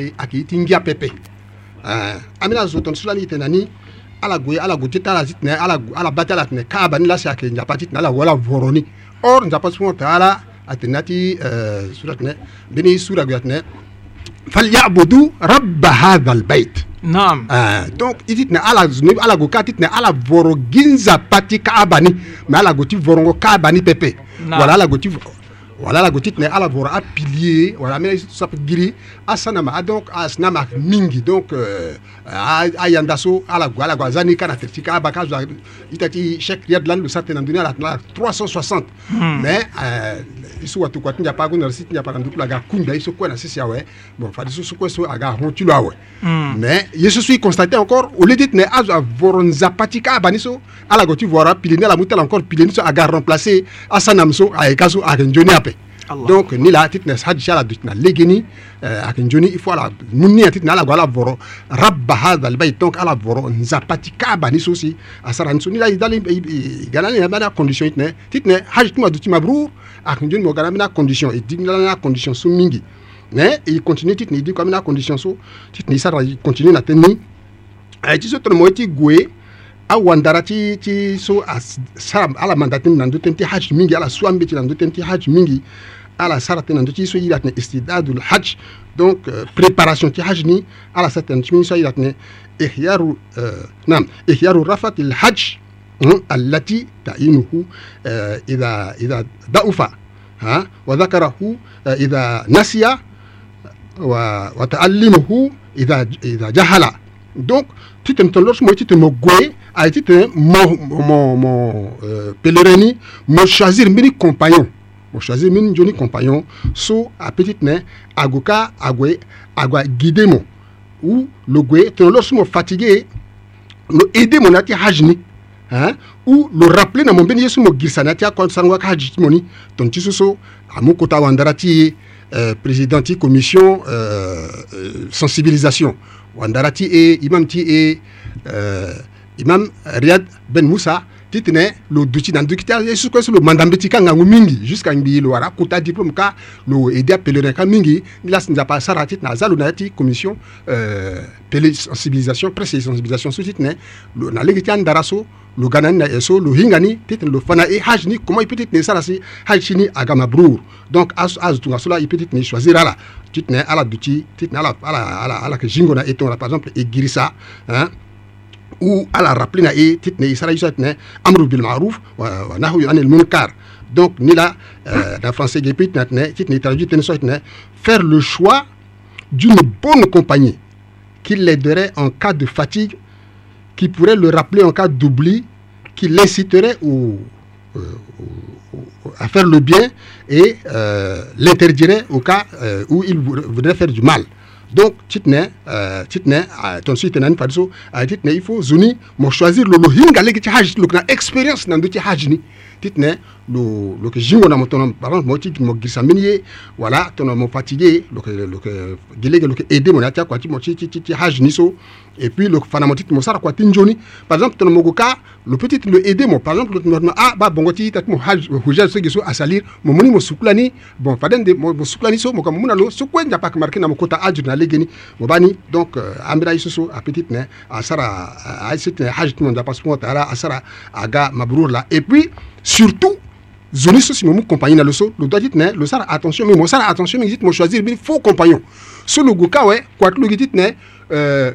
E, akiiti ngia pepe uh, eh, amina zoton sulani tena ni ala goye ala go tita ala zitene ala ala bati ala tene kaba ni lasi ake njapa titene ala wala voroni or njapa subhanahu taala atenati uh, eh, sura tene bini sura goya tene falyabudu rabba hadha albayt naam uh, donc i titene ala zunubi ala go ka titene ala voro ginza pati kaba ni ma ala go ti vorongo kaba ni pepe wala ala go ti wala lago ti tene ala voro apilie wala ambeni ti so ape giri asana ma adonk asina ma mingi donc ayanda euh, so ala gue ala gue aza ni ka na tere ti ka abâ ka azo ita ti chèque riade lani lo sara tene na ndöni ala tene ala hmm. 360 mais euh, so wati kuâ ti nzapa ague na ri si ti nzapa na nduku lo aga kunda ye so kue na sisi awe bon fade so so kue so aga ahon ti lo awe hmm. mais ye so so e constaté encore au lieu ti tene azo avoro nzapa ti ka aba ni so alago ti voara pileni ala mu ti ala encore pileni so aga remplacé asana mu so ayeka so ayeke nzoni ape donc ni la titna hajja la dutna legeni akin joni ifo ala munni titna ala gwala voro rabba hadha albayt donc ala voro nza patika ba ni sosi asara ni la idali galani na condition titne titne hajj tuma duti mabrur akin joni mo galani na condition et digna na condition su mingi mais il continue titne idi comme na condition so titne sara continue na teni ay ti so ton mo ti gwe awandara ti ti so as, ala manda ti na ndö tënë ti hajj mingi ala suambe ti na ndö tënë ti hajj mingi ala sarate nan ti so yiratne istidadul hajj donc préparation ti hajj ni ala sarate nan ti so yiratne ihyaru nam ihyaru rafat al hajj التي تعينه إذا إذا ضعف وذكره إذا نسي وتعلمه إذا إذا جهل donc tu te mets lorsque moi tu te me goé a été mon mon mon euh, pèlerini mon choisir mes compagnons Ochaze min joni compagnon so a petite nain agoka agwe agwa guidemo ou le gwe ton losmo fatigué lo aider mon ati hajni hein ou lo rappeler na mon ben yesu mo girsanati akon sangwa ka moni, ton tisuso amukota wandarati euh, président ti commission euh, euh, sensibilisation wandarati imam ti e euh, imam Riyad Ben Moussa ti tene lo duti na nduti ti yesu kue so lo manda mbeti ka ngangu mingi jusqu'à ngbii lo wara kuta diplôme ka lo ede apelerin ka mingi ni laso nzapa asara ti tene aza lo na ya ti commission euh, pele sensibilisation presse e sensibilisation so ti tene lo na lege ti andara so lo ga na ni na e so lo hinga ni ti tene lo fa na e hage ni comment e peut ti tene sara si hage ti ni aga ma brour donc azo azo tongaso la e peut ti tene choisir ala ti tene ala duti ti tene ala ala ala ala yeke zingo na e tongana par exemple e giri sa hein ou à la na e titne isara yusa ne amru bil ma'ruf wa nahyu anil munkar donc ni la dans euh, français gepit natne titne traduit titne soit faire le choix d'une bonne compagnie qui l'aiderait en cas de fatigue qui pourrait le rappeler en cas d'oubli qui l'inciterait au, euh, à faire le bien et euh, l'interdirait au cas où il voudrait faire du mal. donc titne uh, titne uh, ton si tenani padiso uh, titne il faut zuni mo choisir lolo hinga legi ti haji lokna expérience nandu ti haji ni titne le lo ke jingo na motono par exemple ti mo gisa menye voilà, tono mon fatigué que le que, ke gele lo ke aider mon atia kwati mo ti ti ti haj niso et puis le fana mo ti mo sara kwati njoni par exemple ton mon goka le petit le aider mon par exemple notre ah a ba bongo ti tat mo haj ce qui à salir mon moni mon suklani bon faden de mon suklani so mo kamuna lo sukwen n'a pas marke na mon kota ajur na legeni mon bani donc amira isoso à petit ne à sara a sit haj mo da passeport ala a sara aga mabrour la et puis Surtout, zone so si compagnie na le saut le doit dit ne le sara attention mais mo sara attention mais dit mon choisir bien faux compagnon so lo goka quoi que lo dit ne euh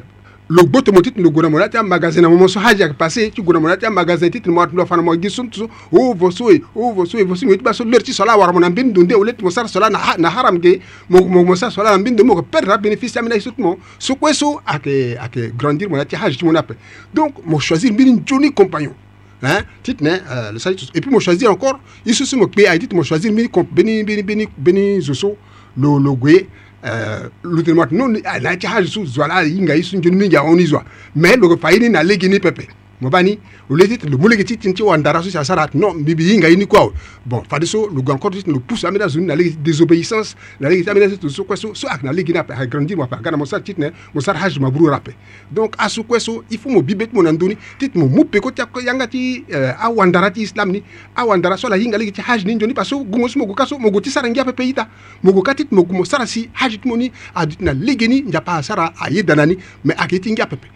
lo gboto mo titre lo gona mon lati magasin na mon so haja passé tu gona mon lati magasin titre moi tu fana faire moi so tout ou so e ou oh, vos so eh, oh, vos vo so ngit ba so lerti sala war mon ambin bin dunde o let mo sara sala na na haram ge mon mo mo sara sala na bin de à mon perdre bénéfice amina sut mo so kweso ake ake grandir mo lati haji mon na donc mon choisir bien une jolie compagnon hein tit ne euh, le sa et puis mo choisir encore il se sont pe ay tit mo choisir mi ko beni beni beni beni zoso lo lo gwe lutin mat non na cha ha su zwala inga isun jun mi ga oni zwa mais lo ko fayini na legini pepe mobani oleti lo mulege ti ti ti wandara so si asara ate non mbibi hinga ye ni kuâ bon fade so lo gue encore ti lo pousse ambeni azoni na lege ti désobéissance na lege ti ambeni aso so kue so so ayeke ah, na lege ni ape ayeke grandir mo ape aga na mo sara ti ti ne mo sara hage maburu ora ape donc aso kue so il faut mo bi be ti mo na ndöni ti ti mo mu peko ti yanga ti euh, awandara ti islam ni awandara so ala hinga lege ti hage ni nzoni parce so gungo so mo gue ka so mo gue ti sara ngia pepe ita mo gue ka ti ti mo gue mo sara si hage ti mo ni adu ti na lege ni nzapa asara ayeda na ni me ayeke ye ti ngia pepe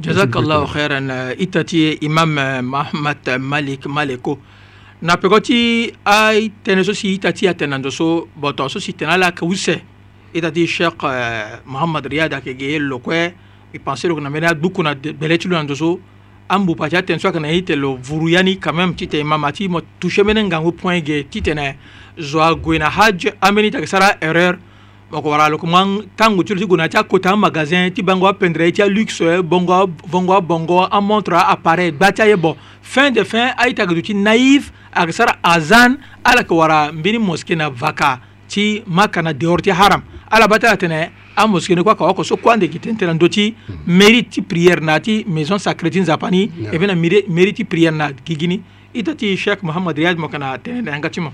jazakallahu khairan euh, i tati imam euh, mahamad malik maleko na pegoti ai tene so si itati atenando so boto so si tena la kawuse itati sheikh euh, mahamad riyad ake geye lokwe i pensé lo kana mene a duku na bele ti lo nando so ambu pati atene so akana ye tene lo vuru yani quand même ti tene imam ati mo touché mene ngangu point ge ti tene zo ague na haj ambeni taki sara erreur bakobara lo kuma ntango ti lo ti gue na ti akota amagasin ti bango apendre ye ti aluxe eh, bongo vongo abongo amontre appareil gba ti aye bo fin de fin aita ayeke duti ti naïve ayeke sara azan ala yeke wara mbeni moske na vaka ti maka na dehors ti haram ala ba ti ala tene amoske ni kue ayeke oko so kue andeke tene tene na ndö ti mérite hmm. ti prière na ti maison sacré ti nzapa ni e be na mérite ti prière na gigi ni ita ti cheikh mohamad riad mo yeke na tene na yanga ti mo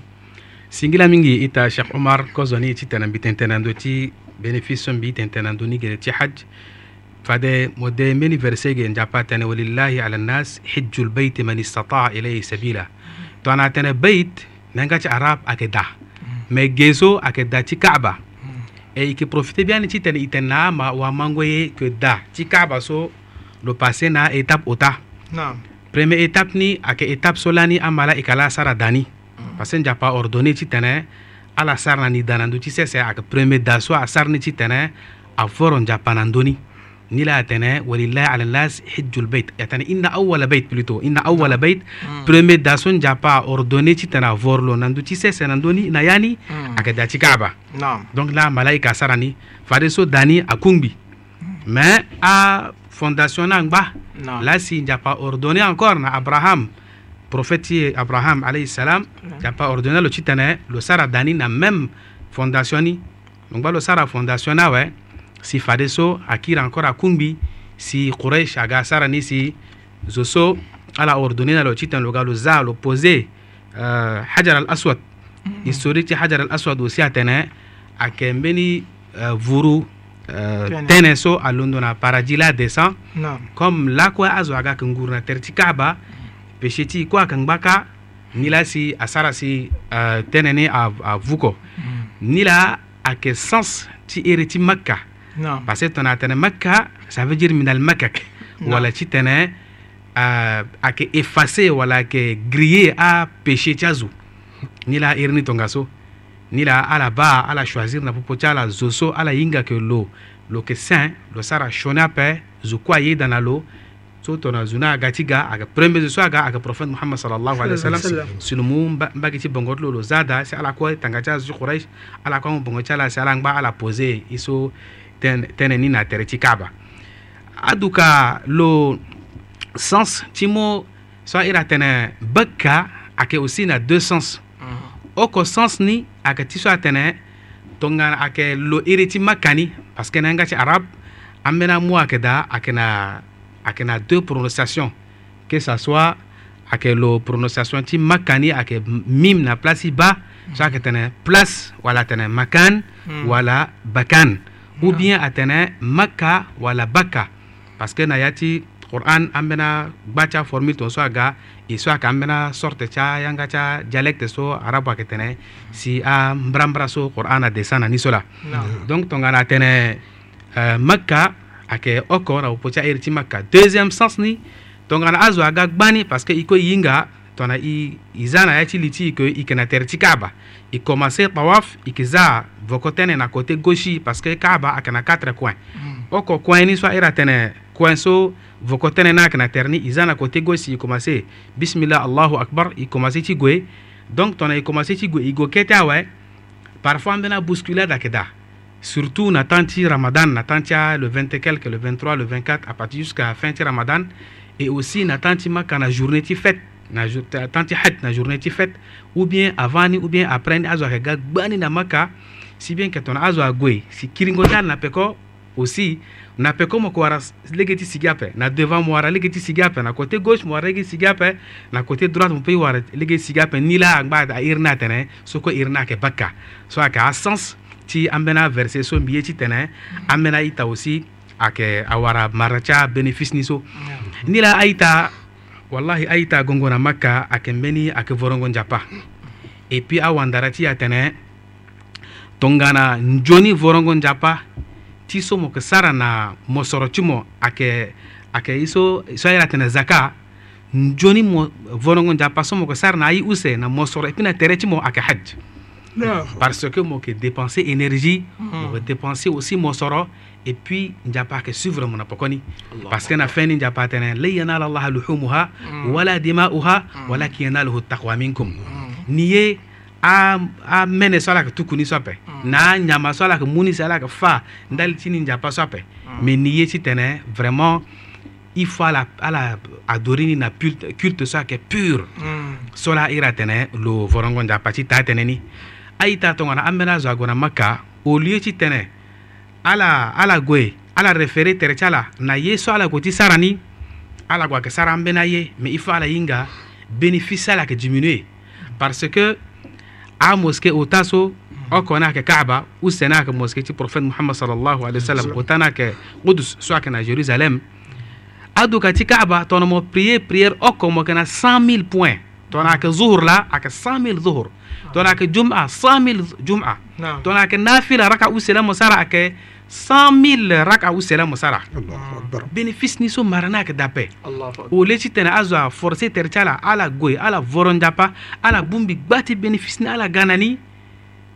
singila mingi ita cheikh omar kozoni ti tene mbi tentene ndo ti bénéfice so mbi tentene ndo ni gene ti hadj fade mo de mbeni verset ge njapa tene walillahi ala nnas hijju lbeyti man istataa ilayhi sabila to ana tene beit nanga ti arab ayeke da me ge so ayeke da ti kaaba e yeke profite biani ti tene e tene na ama wamango ye yeke da ti kaaba so lo passé na étape ota premier étape ni ayeke étape so lani ama la e yeke ala asara da ni parce que n japa ordonné ti tene ala sara na ni da na ndö ti sese ayeke premier daso asara ni ti tene avoro nzapa na ndöni ni la atene walillahi ala nas hijjul beit atene inna awala beit plutôt inna awala beit hmm. premier daso nzapa aordonné ti tene avoro lo na ndö ti sese na ndöni na ya ni ayeke hmm. da ti kaaba donc la malaika asara ni fade so da ni akungbi mais afondation na ngba la si nzapa ordonné encore na abraham prophète abraham alayhi salam ya pa ordonné lo citene lo sara dani na même fondation ni donc ba lo sara fondation na we si fade so akiri encore akungbi si quraish aga sara ni si zo so ala ordonné na lo citene lo ga lo za lo posé euh, hajar al aswad mm -hmm. historique ti hajar al aswad aussi atene ayeke mbeni uh, vuru uh, tënë so alondo na paradis la descend comme lakue azo aga yeke ngur na tere ti kaaba mm -hmm. péché ti ko akangba ka ni la si a sara si uh, tënë ni a, a vu ko mm. ni la ayeke sens ti ere ti maka no. parce que tongana atene maka ça veut dire minal makak no. wala ti tene uh, ayeke effacé wala ayeke grillé apéché ti azo ni la iri ni tongaso ni la ala ba ala choisir na popo ti ala zo so ala hinga yeke lo lo yeke sain lo sara sioni ape zo kuâ ye dan na lo so tona zuna aga ti ga aga premier so aga aga prophète mohammed sallallahu alayhi wa sallam sino mu mbage ti bongo ti lo lo za da si ala kuâ tanga ti azo quraish ala kuâ mu bongo ti ala si ala ngba ala pose e so tene, tënë ni na tere ti kaba aduka lo sens ti mû so airi atene beka ayeke aussi na deux sens mhm. oko sens ni ayeke ti so atene tongana ayeke lo iri ti maka ni parce que na yanga ti arabe ambeni amû ayeke da ayeke na ake na deux prononciation que ça soit ake lo prononciation ti makani ake mim na place i ba so ayeke tene place wala tene makan mm. wala bakan yeah. ou hmm. bien atene maka wala baka parce que na ya ti qur'an an bena gba ti aformule tongaso aga e so ayeke ambena sorte ti ayanga ti dialecte so arabe ayeke tene si ambrambra so qur'an adescend na ni so la no. donc tongana atene uh, maka ayeke oko na oko ti ahiri ti ma ka deuxiéme sens ni tongana azo aga gbani parceke e kue hinga tongana e za na ya ti li ti e yeke yeke na tere ti kaaba e commencé tawaf e yeke za voko tënë na côté gauche parceke kaaba ayeke na quatre coin mm. oko coin ni so airi atene coin so voko tënë ni ayeke na tere ni e za na côté gauche e commencé bisimillah allahu akbar e commencé ti gue donc tongana e commencé ti gue e gue kete awe parfois ambeni abuscule adayeke da Surtout, on attend Ramadan, on attend le 20 et quelques, le 23, le 24, à partir jusqu'à fin de Ramadan. Et aussi, on attend quand la journée est faite. hâte la journée est faite ou bien avant ou bien après ni azwa kaga bani na maka si bien que ton azwa gwe si kiringo dal na peko aussi na peko mo kwara legeti sigape na devant mo ara legeti sigape na côté gauche mo ara legeti sigape na côté droite mo pe wara legeti sigape ni la agba da irna tene soko irna ke baka so aka sens ci an bɛna verse so min ye ci tɛnɛ an bɛna i ta aussi a kɛ a wara maraca bénéfice ni so ni la a yi ta wallahi a yi ta gongona makka a kɛ mɛni a kɛ vɔrɔngɔ japa et puis a wandara ci a tɛnɛ tongana njoni vɔrɔngɔ japa ti so mo kɛ sara na mɔsɔrɔ ci mɔ a kɛ a kɛ i so so a yɛrɛ tɛnɛ zaka njoni mɔ vɔrɔngɔ japa so mo kɛ sara na a yi use na mɔsɔrɔ et puis na tɛrɛ ci mɔ a kɛ hajj parce que que dépenser énergie hmm. moke dépenser aussi mon soro et puis pas que suivre mon apokoni parce que na fɛn ni njapa tɛnɛ la yanala allaha luhumuha hmm. wala dimauha hmm. walakin yanaluhu taqwa minkum ni ye a a mɛnɛ sɔ que ka tukuni sope, n'a nya ma la que muni sɔ que ka fa ndali ti ni pas sɔ pɛ mais ni ye ti vraiment il faut à la, à la adorer na culte, culte ça qui est pur. Mm. Cela ira tenir le vorongon d'apati ta tenir a yi ta tongana an bena zo a gona maka o lieu ti tene ala ala gue ala refere tere ti ala na ye so ala gue ti sara ni ala gue ayeke sara ambeni aye me i faut ala hinga bénéfice ala yeke diminue parce que amoske o ta so oko na yeke kaaba use na yeke moske ti prophète mohamad salllahu alih wa sallam o ta na yeke kudus so ayeke na jérusalem aduka ti kaaba tongana mo prier prière oko mo yeke na 100 000 point tongana ayeke zuhur la ayeke 100 000 zuhur Ah. to na ke jum'a cent mille jum'a to na ke nafila raka u sela mo sara ake cent mille raka u sela mo sara bénéfice ni so mara na ke dape o leci tene azo a forcé tere ti ala ala goye ala vorondapa ala gbumbi gba ti bénéfice ni ala ga na ni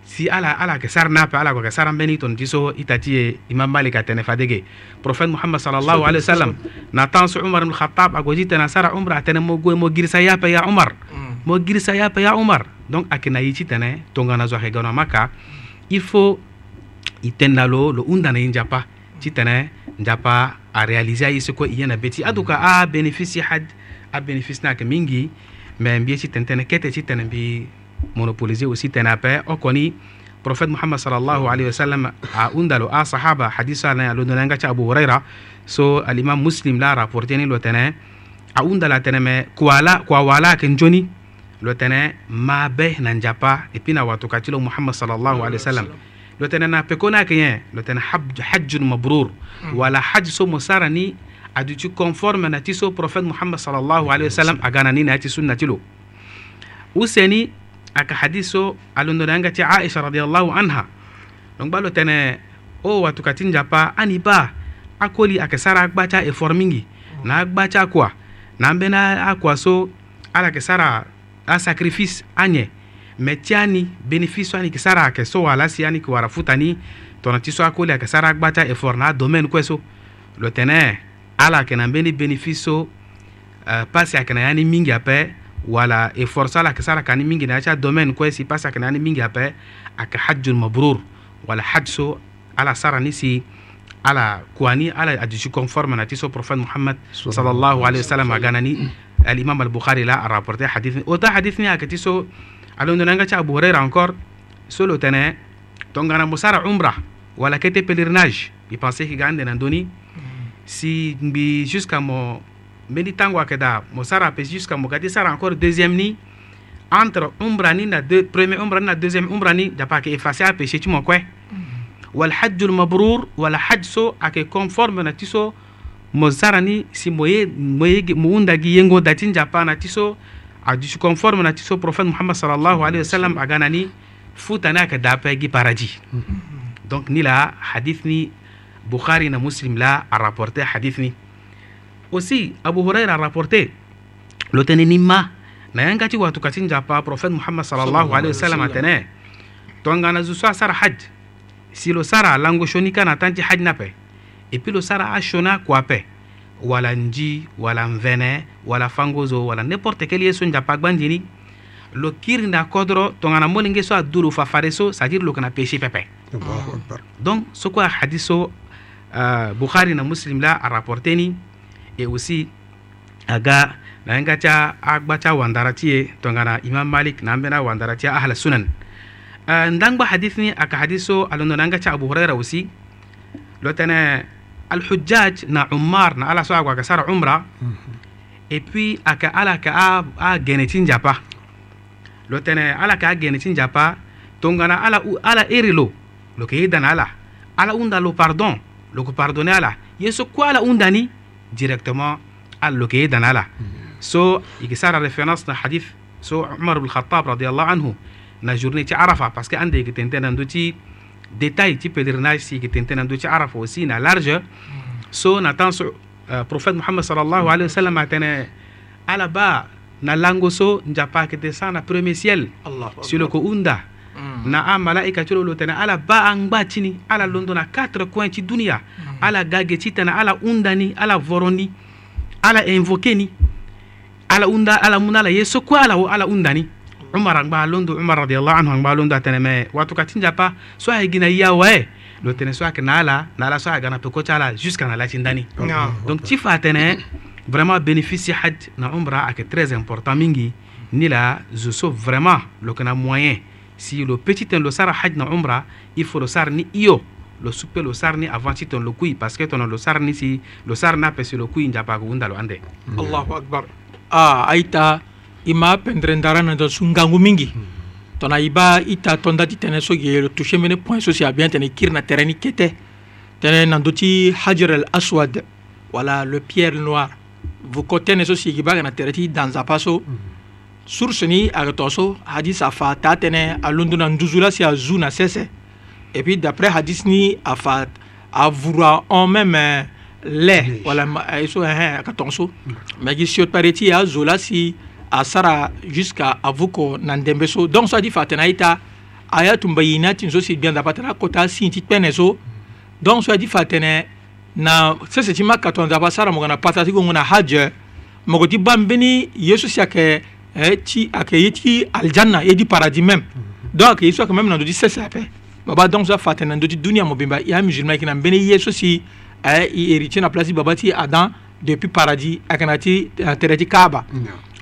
si ala ala ke sar nape ala ko ke sara mbeni ton diso ita ti ye imam malik atene fadege prophète muhammad sallallahu alayhi wa sallam mm. na tan so umar ibn khattab ago ji tena sara umra atene mo goye mo girisa yape ya umar mm. mo girisa yape ya umar donc akena ye ti tene tongana zo ayeke ga na amaka il faut e tënë na lo lo hunda na ye nzapa ti tene nzapa aréalise aye soko e ye na be ti aduka abénéfice had abénéfice ni ayeke mingi me mbi ye ti tene tënë kete ti tene mbi monopolise aussi tene ape oko ni prophète muhammad sallallahu alayhi wa sallam a hunda lo asahaba hadise ala lo na yanga ti abou hurayra so alimam muslim la rapporté ni lo tene ahunda la tene me kua la kua wala ayeke nzoni lo tene ma be na njapa ipi pina watu katilo muhammad sallallahu alaihi wasallam lo tene na peko na kenye lo tene hajjun mabrur wala hajj so mosara ni adu conforme na tiso so prophète muhammad sallallahu alaihi wasallam agana ni na ti sunna tilo useni aka hadiso alondonanga ti aisha radhiyallahu anha donc ba lo tene o watu katin japa ani ba akoli aka sara e formingi mingi na agbaca kwa na mbe na so ala yeke sara a sacrifice anye me ti ani bénéfice ani yeke sara ayeke so wala si ani yeke wara futa ni tongana ti so akoli ayeke sara agba ti effort na adomaine kue so lo tene ala ayeke na mbeni bénéfice so uh, pasi ayeke na ya ni mingi ape wala effort so ala yeke sara yeke ni mingi na ya ti adomaine kue si pasi ayeke na ya ni mingi ape ayeke hadjul mabrour wala hadj so ala sara ni si ala kua ni ala aduti conforme na ti so prophète mohammed sallallahu alayhi wa sallam aga na ni الامام البخاري لا رابورتي حديث وتا حديث نيا كتيسو على انه لانغا ابو هريره انكور سولو تنا تونغانا مسار عمره ولا كيتي بيلرناج بي بانسي كي غاندي ناندوني سي بي جوسكا مو ملي تانغوا كدا مسار بي جوسكا مو غادي سار انكور دوزيام ني entre umbrani na de premier umbrani na deuxième umbrani da pa ke efface a péché ti mo quoi wal hajj al mabrur wal hajj so ak conforme na tiso mo zarani si mo ye mo ye mo undagi yengo dati njapana ti so adu si conforme na ti so prophète muhammad sallallahu alayhi wa sallam aga na ni futani ayeke da ape gi paradis mhm. donc ni la hadith ni bukhari na muslim la arapporté hadith ni aussi abu huraira arapporté lo tënë ni ma na yanga ti watuka ti nzapa prophète muhammad sallallahu alayhi wa sallam atene tongana zo so asara hadj si lo sara lango sioni ka na tan ti hadj na ape e lo sara a shona pe wala nji wala mvene wala fangozo wala n'importe quel ye so njapa gbanjini lo kirinda kɔ kodro tongana molinge so aduru fa fafare so c'est à dire lo kana péché pepe donc soko a hadis so uh, bukhari na muslim la a rapporté ni et aussi aga na n ka agba a gba ti wandarati ye tɔŋana imam malik na n awandara ti ahl sunan uh, n ni aka ka so alondo na yanga ti abu huraira aussi lo tɛnɛ الحجاج نا عمار نا على سواق وكسر عمرة إبي أك على كا أ جنتين جابا لو تنا على كا جنتين جابا تونغنا على على إيرلو لو كي يدنا على على أوندا لو باردون لو كو باردوني على يسوع كوا على أونداني directement على لو كي يدنا على سو يكسر الرفيانس نا حديث سو عمر بن الخطاب رضي الله عنه نا جورني تعرفه بس كأندي كتنتين عندو تي détail ti pèlerinage sigi tenten nandu ti arafa aussi na large so na tan so prophète mohammed sallallahu alayhi wa sallam atene ala ba na lango so nzapa ayeke te sara na premier ciel si lo yeke hunda hmm. na amalaika ti lo lo tene ala ba angba tini ala londo na quatre coin ti dunia ala hmm. gage ti tene ala hunda ni ala voro ni ala invoqué ni ala hunda ala mû ni ala ye so kue ala ala hunda ni umar agba londo umar radiallahu anhu agba londo atene me watu katinja pa so aye gina yawa e lo tene so ayeke na ala na ala so ayeke na peko ti ala jusqu'à na laa ti ndani ah. Ah. donc ti fa atene vraiment bénéfice had na umra ayeke très important mingi ni la zo so vraiment lo yeke na moyen si lo peut ti tene lo sara had na umra il faut lo sara ni hio lo supe lo sara ni avant ti tene lo kui parce que tongana lo sara ni si lo sara ni apesi lo kui nzapa ayeke hunda lo ande allahu akbar ah, aita i ma pendre ndara na da su ngangu mingi tona i ba i ta tonda ti tene so ge lo touché mene point so si a bien tene kiri na terrain ni kete tene na ndö ti hajar al aswad wala le pierre noir vuko tënë so si gi ba ga na tere ti danzapa so source ni ayeke to so hadis afa taa tënë alondo na nduzu la si azu na sese et puis d'après hadis ni afa avura en même euh, lait wala e so ehen eh, ayeke tongaso me gi siot pare ti azo la si asara jusqu'à avuko na ndembe so donc so adi fa tene aita aya tun bayinati nso si bianda patara kota sinti kpene so donc so adi fa tene na sese ti ma kato nzapa sara mogo na patara ti gongo na hadje mogo ti ba mbeni yesu si ayeke eh, ti ayeke ye ti aljanna ye ti paradis même donc ayeke ye so ayeke même na ndö ti sese ape baba donc so afa tene na ndö ti dunia mo bemba e amuzulma yeke na mbeni ye so si eh, e héritier na place ti baba ti adam depuis paradis a kana ti tere ti kaaba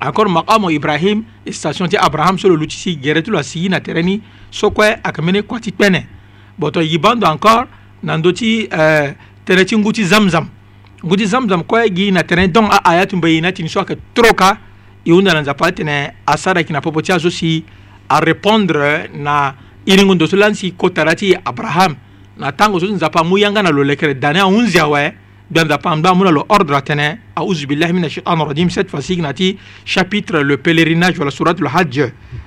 encore maqamu ibrahim station ti abraham so lo lu ti si gere ti lo asigi na tere ni so kue ayeke mbeni kua ti kpene boto yibando encore na ndö ti euh, tere ti ngu ti zamzam ngu ti zamzam kue gi na tere donc aaya ti mbeni na tini so ayeke tro ka e hunda na nzapa atene asara yeke na popo ti azo si arépondre na irigo ndo so lani si kotara ti abraham na tango so ti nzapa mu yanga na lo lekere dani ahunzi awe berdapan ba muna lo ordre atene a'udhu billahi minash shaitanir rajim cette fois-ci nati chapitre le pèlerinage wala surat al hajj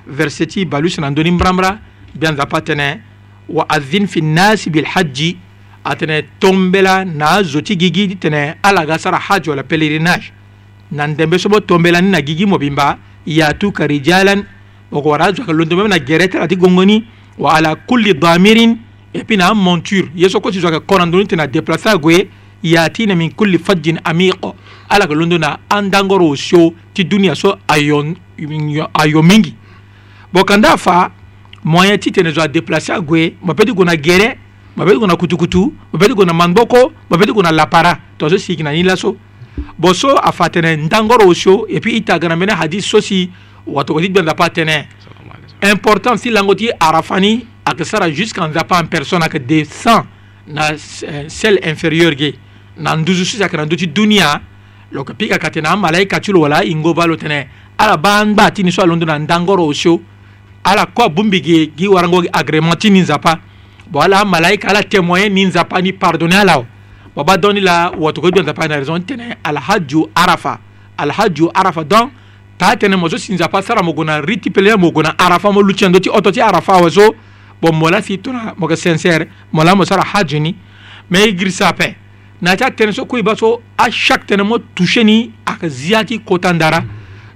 verset ti balus na ndoni mbramra berdapan tene wa adhin fi nas bil hajj atene tombela na zoti gigi tene ala gasara hajj wala pèlerinage na ndembe sobo tombela ni na gigi mobimba yatu karijalan oko wara zwaka londombe na gerete ati gongoni wa ala kulli damirin et puis na monture yeso ko ti zwaka kona ndoni tena déplacer ague yatina min kulli fajjin amiqo ala ka londo na an dangoro sio ti duniɲa so a yo mingi bon kanda fa moyen ti tene zo a déplace ague mo peti gona gere mo peti gona kutukutu mo peti gona mandoko mo peti gona lapara to so sigi na ni laso bon so a fa tene n dangoro sio et puis i tagana mene hadis so si watogoti gbenda pa tene important si lango ti arafani ayeke sara jusqu'en zapa en personne ayeke descend na selle euh, inférieure ge na nduzu sisa kana nduti dunia loka pika kate na malaika tilo wala ingo balo tene ala bangba tini so alondo na ndangoro osho ala kwa bumbigi gi warango gi agreement ni nzapa bo ala malaika ala témoin ni nzapa ni pardonner ala bo ba doni la woto ko nzapa na raison tene al hajju arafa al hajju arafa donc ta tene mo so si nzapa sara mo gona riti pele mo gona arafa mo lutia ndoti oto ti arafa wa so bo mola si tuna mo ka sincere mola mo sara hajju ni me igirisa pe naca tene so kuiba so a chaque tene mo touché ni aka zia ti kota ndara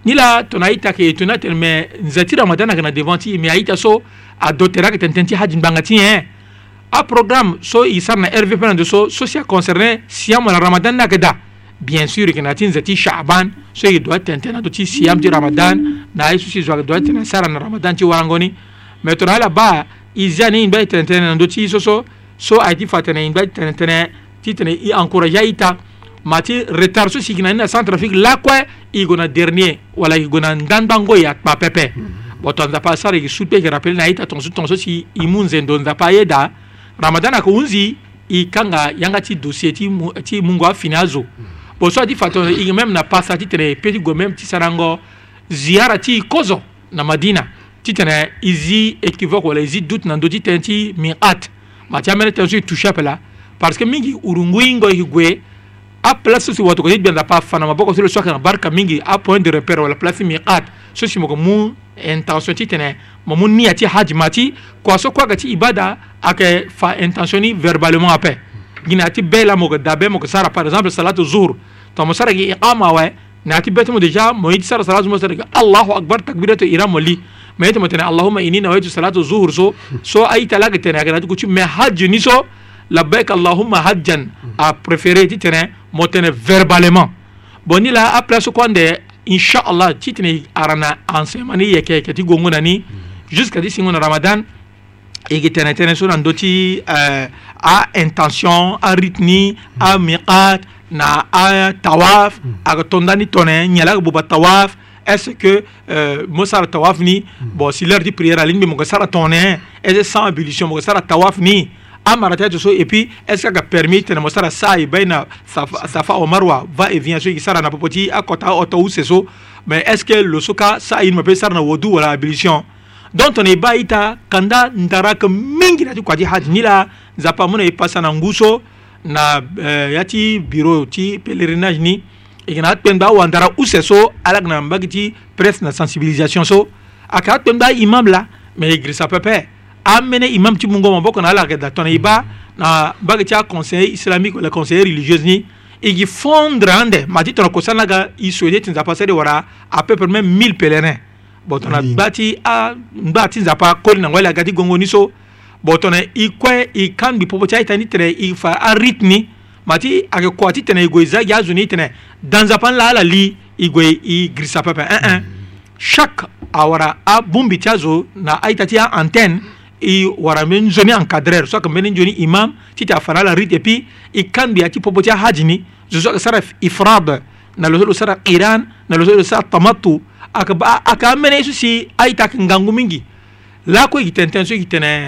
ni la tona aita ayeke tongana tene me nze ti ramadana yeke na devant ti e me aita so ado tere ayeke tene tënë ti haji ngbanga ti nyen aprogramme so e sara na rvp na ndo so so si aconcerné siam na ramadan ni ayeke da bien sûr yeke na ti nze ti shaban so yeke duâ tene tënë adö ti siam ti ramadan na aye so si zo ayeke duâ tene sara na ramadan ti warangoni me tongana ala ba e zia ni hingba e tene tënë na ndö ti so so so aye ti fa tene hingba tene tënë ti tene i encouragea ita ma ti retard so si yigi na ni na centre afrique lakue e yigi na dernier wala yigi gue na ndandango e akpa pepe mhm. bon tonzapa asara yigi su ti rappele na aita tongaso tongaso si e mu nzendo nzapa ayeda ramadan ayeke hunzi e kanga yanga ti dossier ti, mu, ti mungo afini azo mhm. bon so adi fa tongaso yigi même na pasa ti tene peut ti gue même ti sarango ziara ti e kozo na madina ti tene e zi équivoque wala e zi doute na ndö ti tënë ti miat ma ti amene tene so e touché ape la parce que mingi urunguingo higwe a place si watu kwenye bianda pa fana maboko sile shaka na barka mingi a point de repère wala place miqat so si moko mu intention ti tene mo mu nia ti haji mati kwa so kwa gati ibada ake fa intentioni verbalement ape gina ti bela moko dabe moko sara par exemple salatu zuhur to mo sara gi iqama wa naati bete mo deja mo yiti sara salatu mo sara Allahu akbar takbiratu iram wali ma yiti mo tene Allahumma inni nawaitu salatu zuhur so so ay talaga tene agana natu kuchi me haji ni so labbaik allahumma hajjan a préféré ti tene mo verbalement bon il a après ce qu'on inshallah titre arana enseignement yeke ke tu gongo nani jusqu'à ti mois de ramadan et tene tene so na euh, a intention ritni, a miqat, na a tawaf a ni tene nyala aga tawaf est ce que euh, mo sara tawaf ni bon si l'heure ti prière aligne mo ga sara Est-ce sans ambition mo sara tawaf ni amarata so et puis est-ce que permis tena mosara sai baina safa, safa o marwa va et vient so sara na popoti akota oto useso mais est-ce que le soka sai me sara na wodu wala abolition donc on ba ita kanda ndaraka mingi na kwa haji nila zapa mona ipasa na nguso na eh, yati bureau ti pèlerinage ni e kana tpen ba wandara useso alak na mbagi ti presse na sensibilisation so aka tpen ba imam la mais igrisa pepe amene imam ti mungo mo boko na ala ga tona iba na bage ti aconseil islamique le conseiller religieuse ni e gi fondre ande ma ti tongana kosala na ga e soye ti nzapa sede wara apeuple même mille pèlerin bon tongana gba ti angba ti nzapa koli na ngoi la ga ti gongo ni so bon tongana e kue e kan mbi popo ti aitani tene e fa arythme ni ma ti ayeke kua ti tene e gue za gi azo ni tene da nzapa ni la ala li e gue e grisa pepe un un mm. chaque awara abungbi ti azo na aita ti aantenne i wara mbe nzoni encadreur soit mbeni nzoni imam ti ti afana ala rite e puis i kandu ya ti popo ti ahaji ni zo so ayeke sara ifrad na lo so lo sara qiran na lo so lo sara tamatu ayeke ba ayeke amene ye so si aita yeke ngangu mingi laa kue yeki tene tënë so yeki tene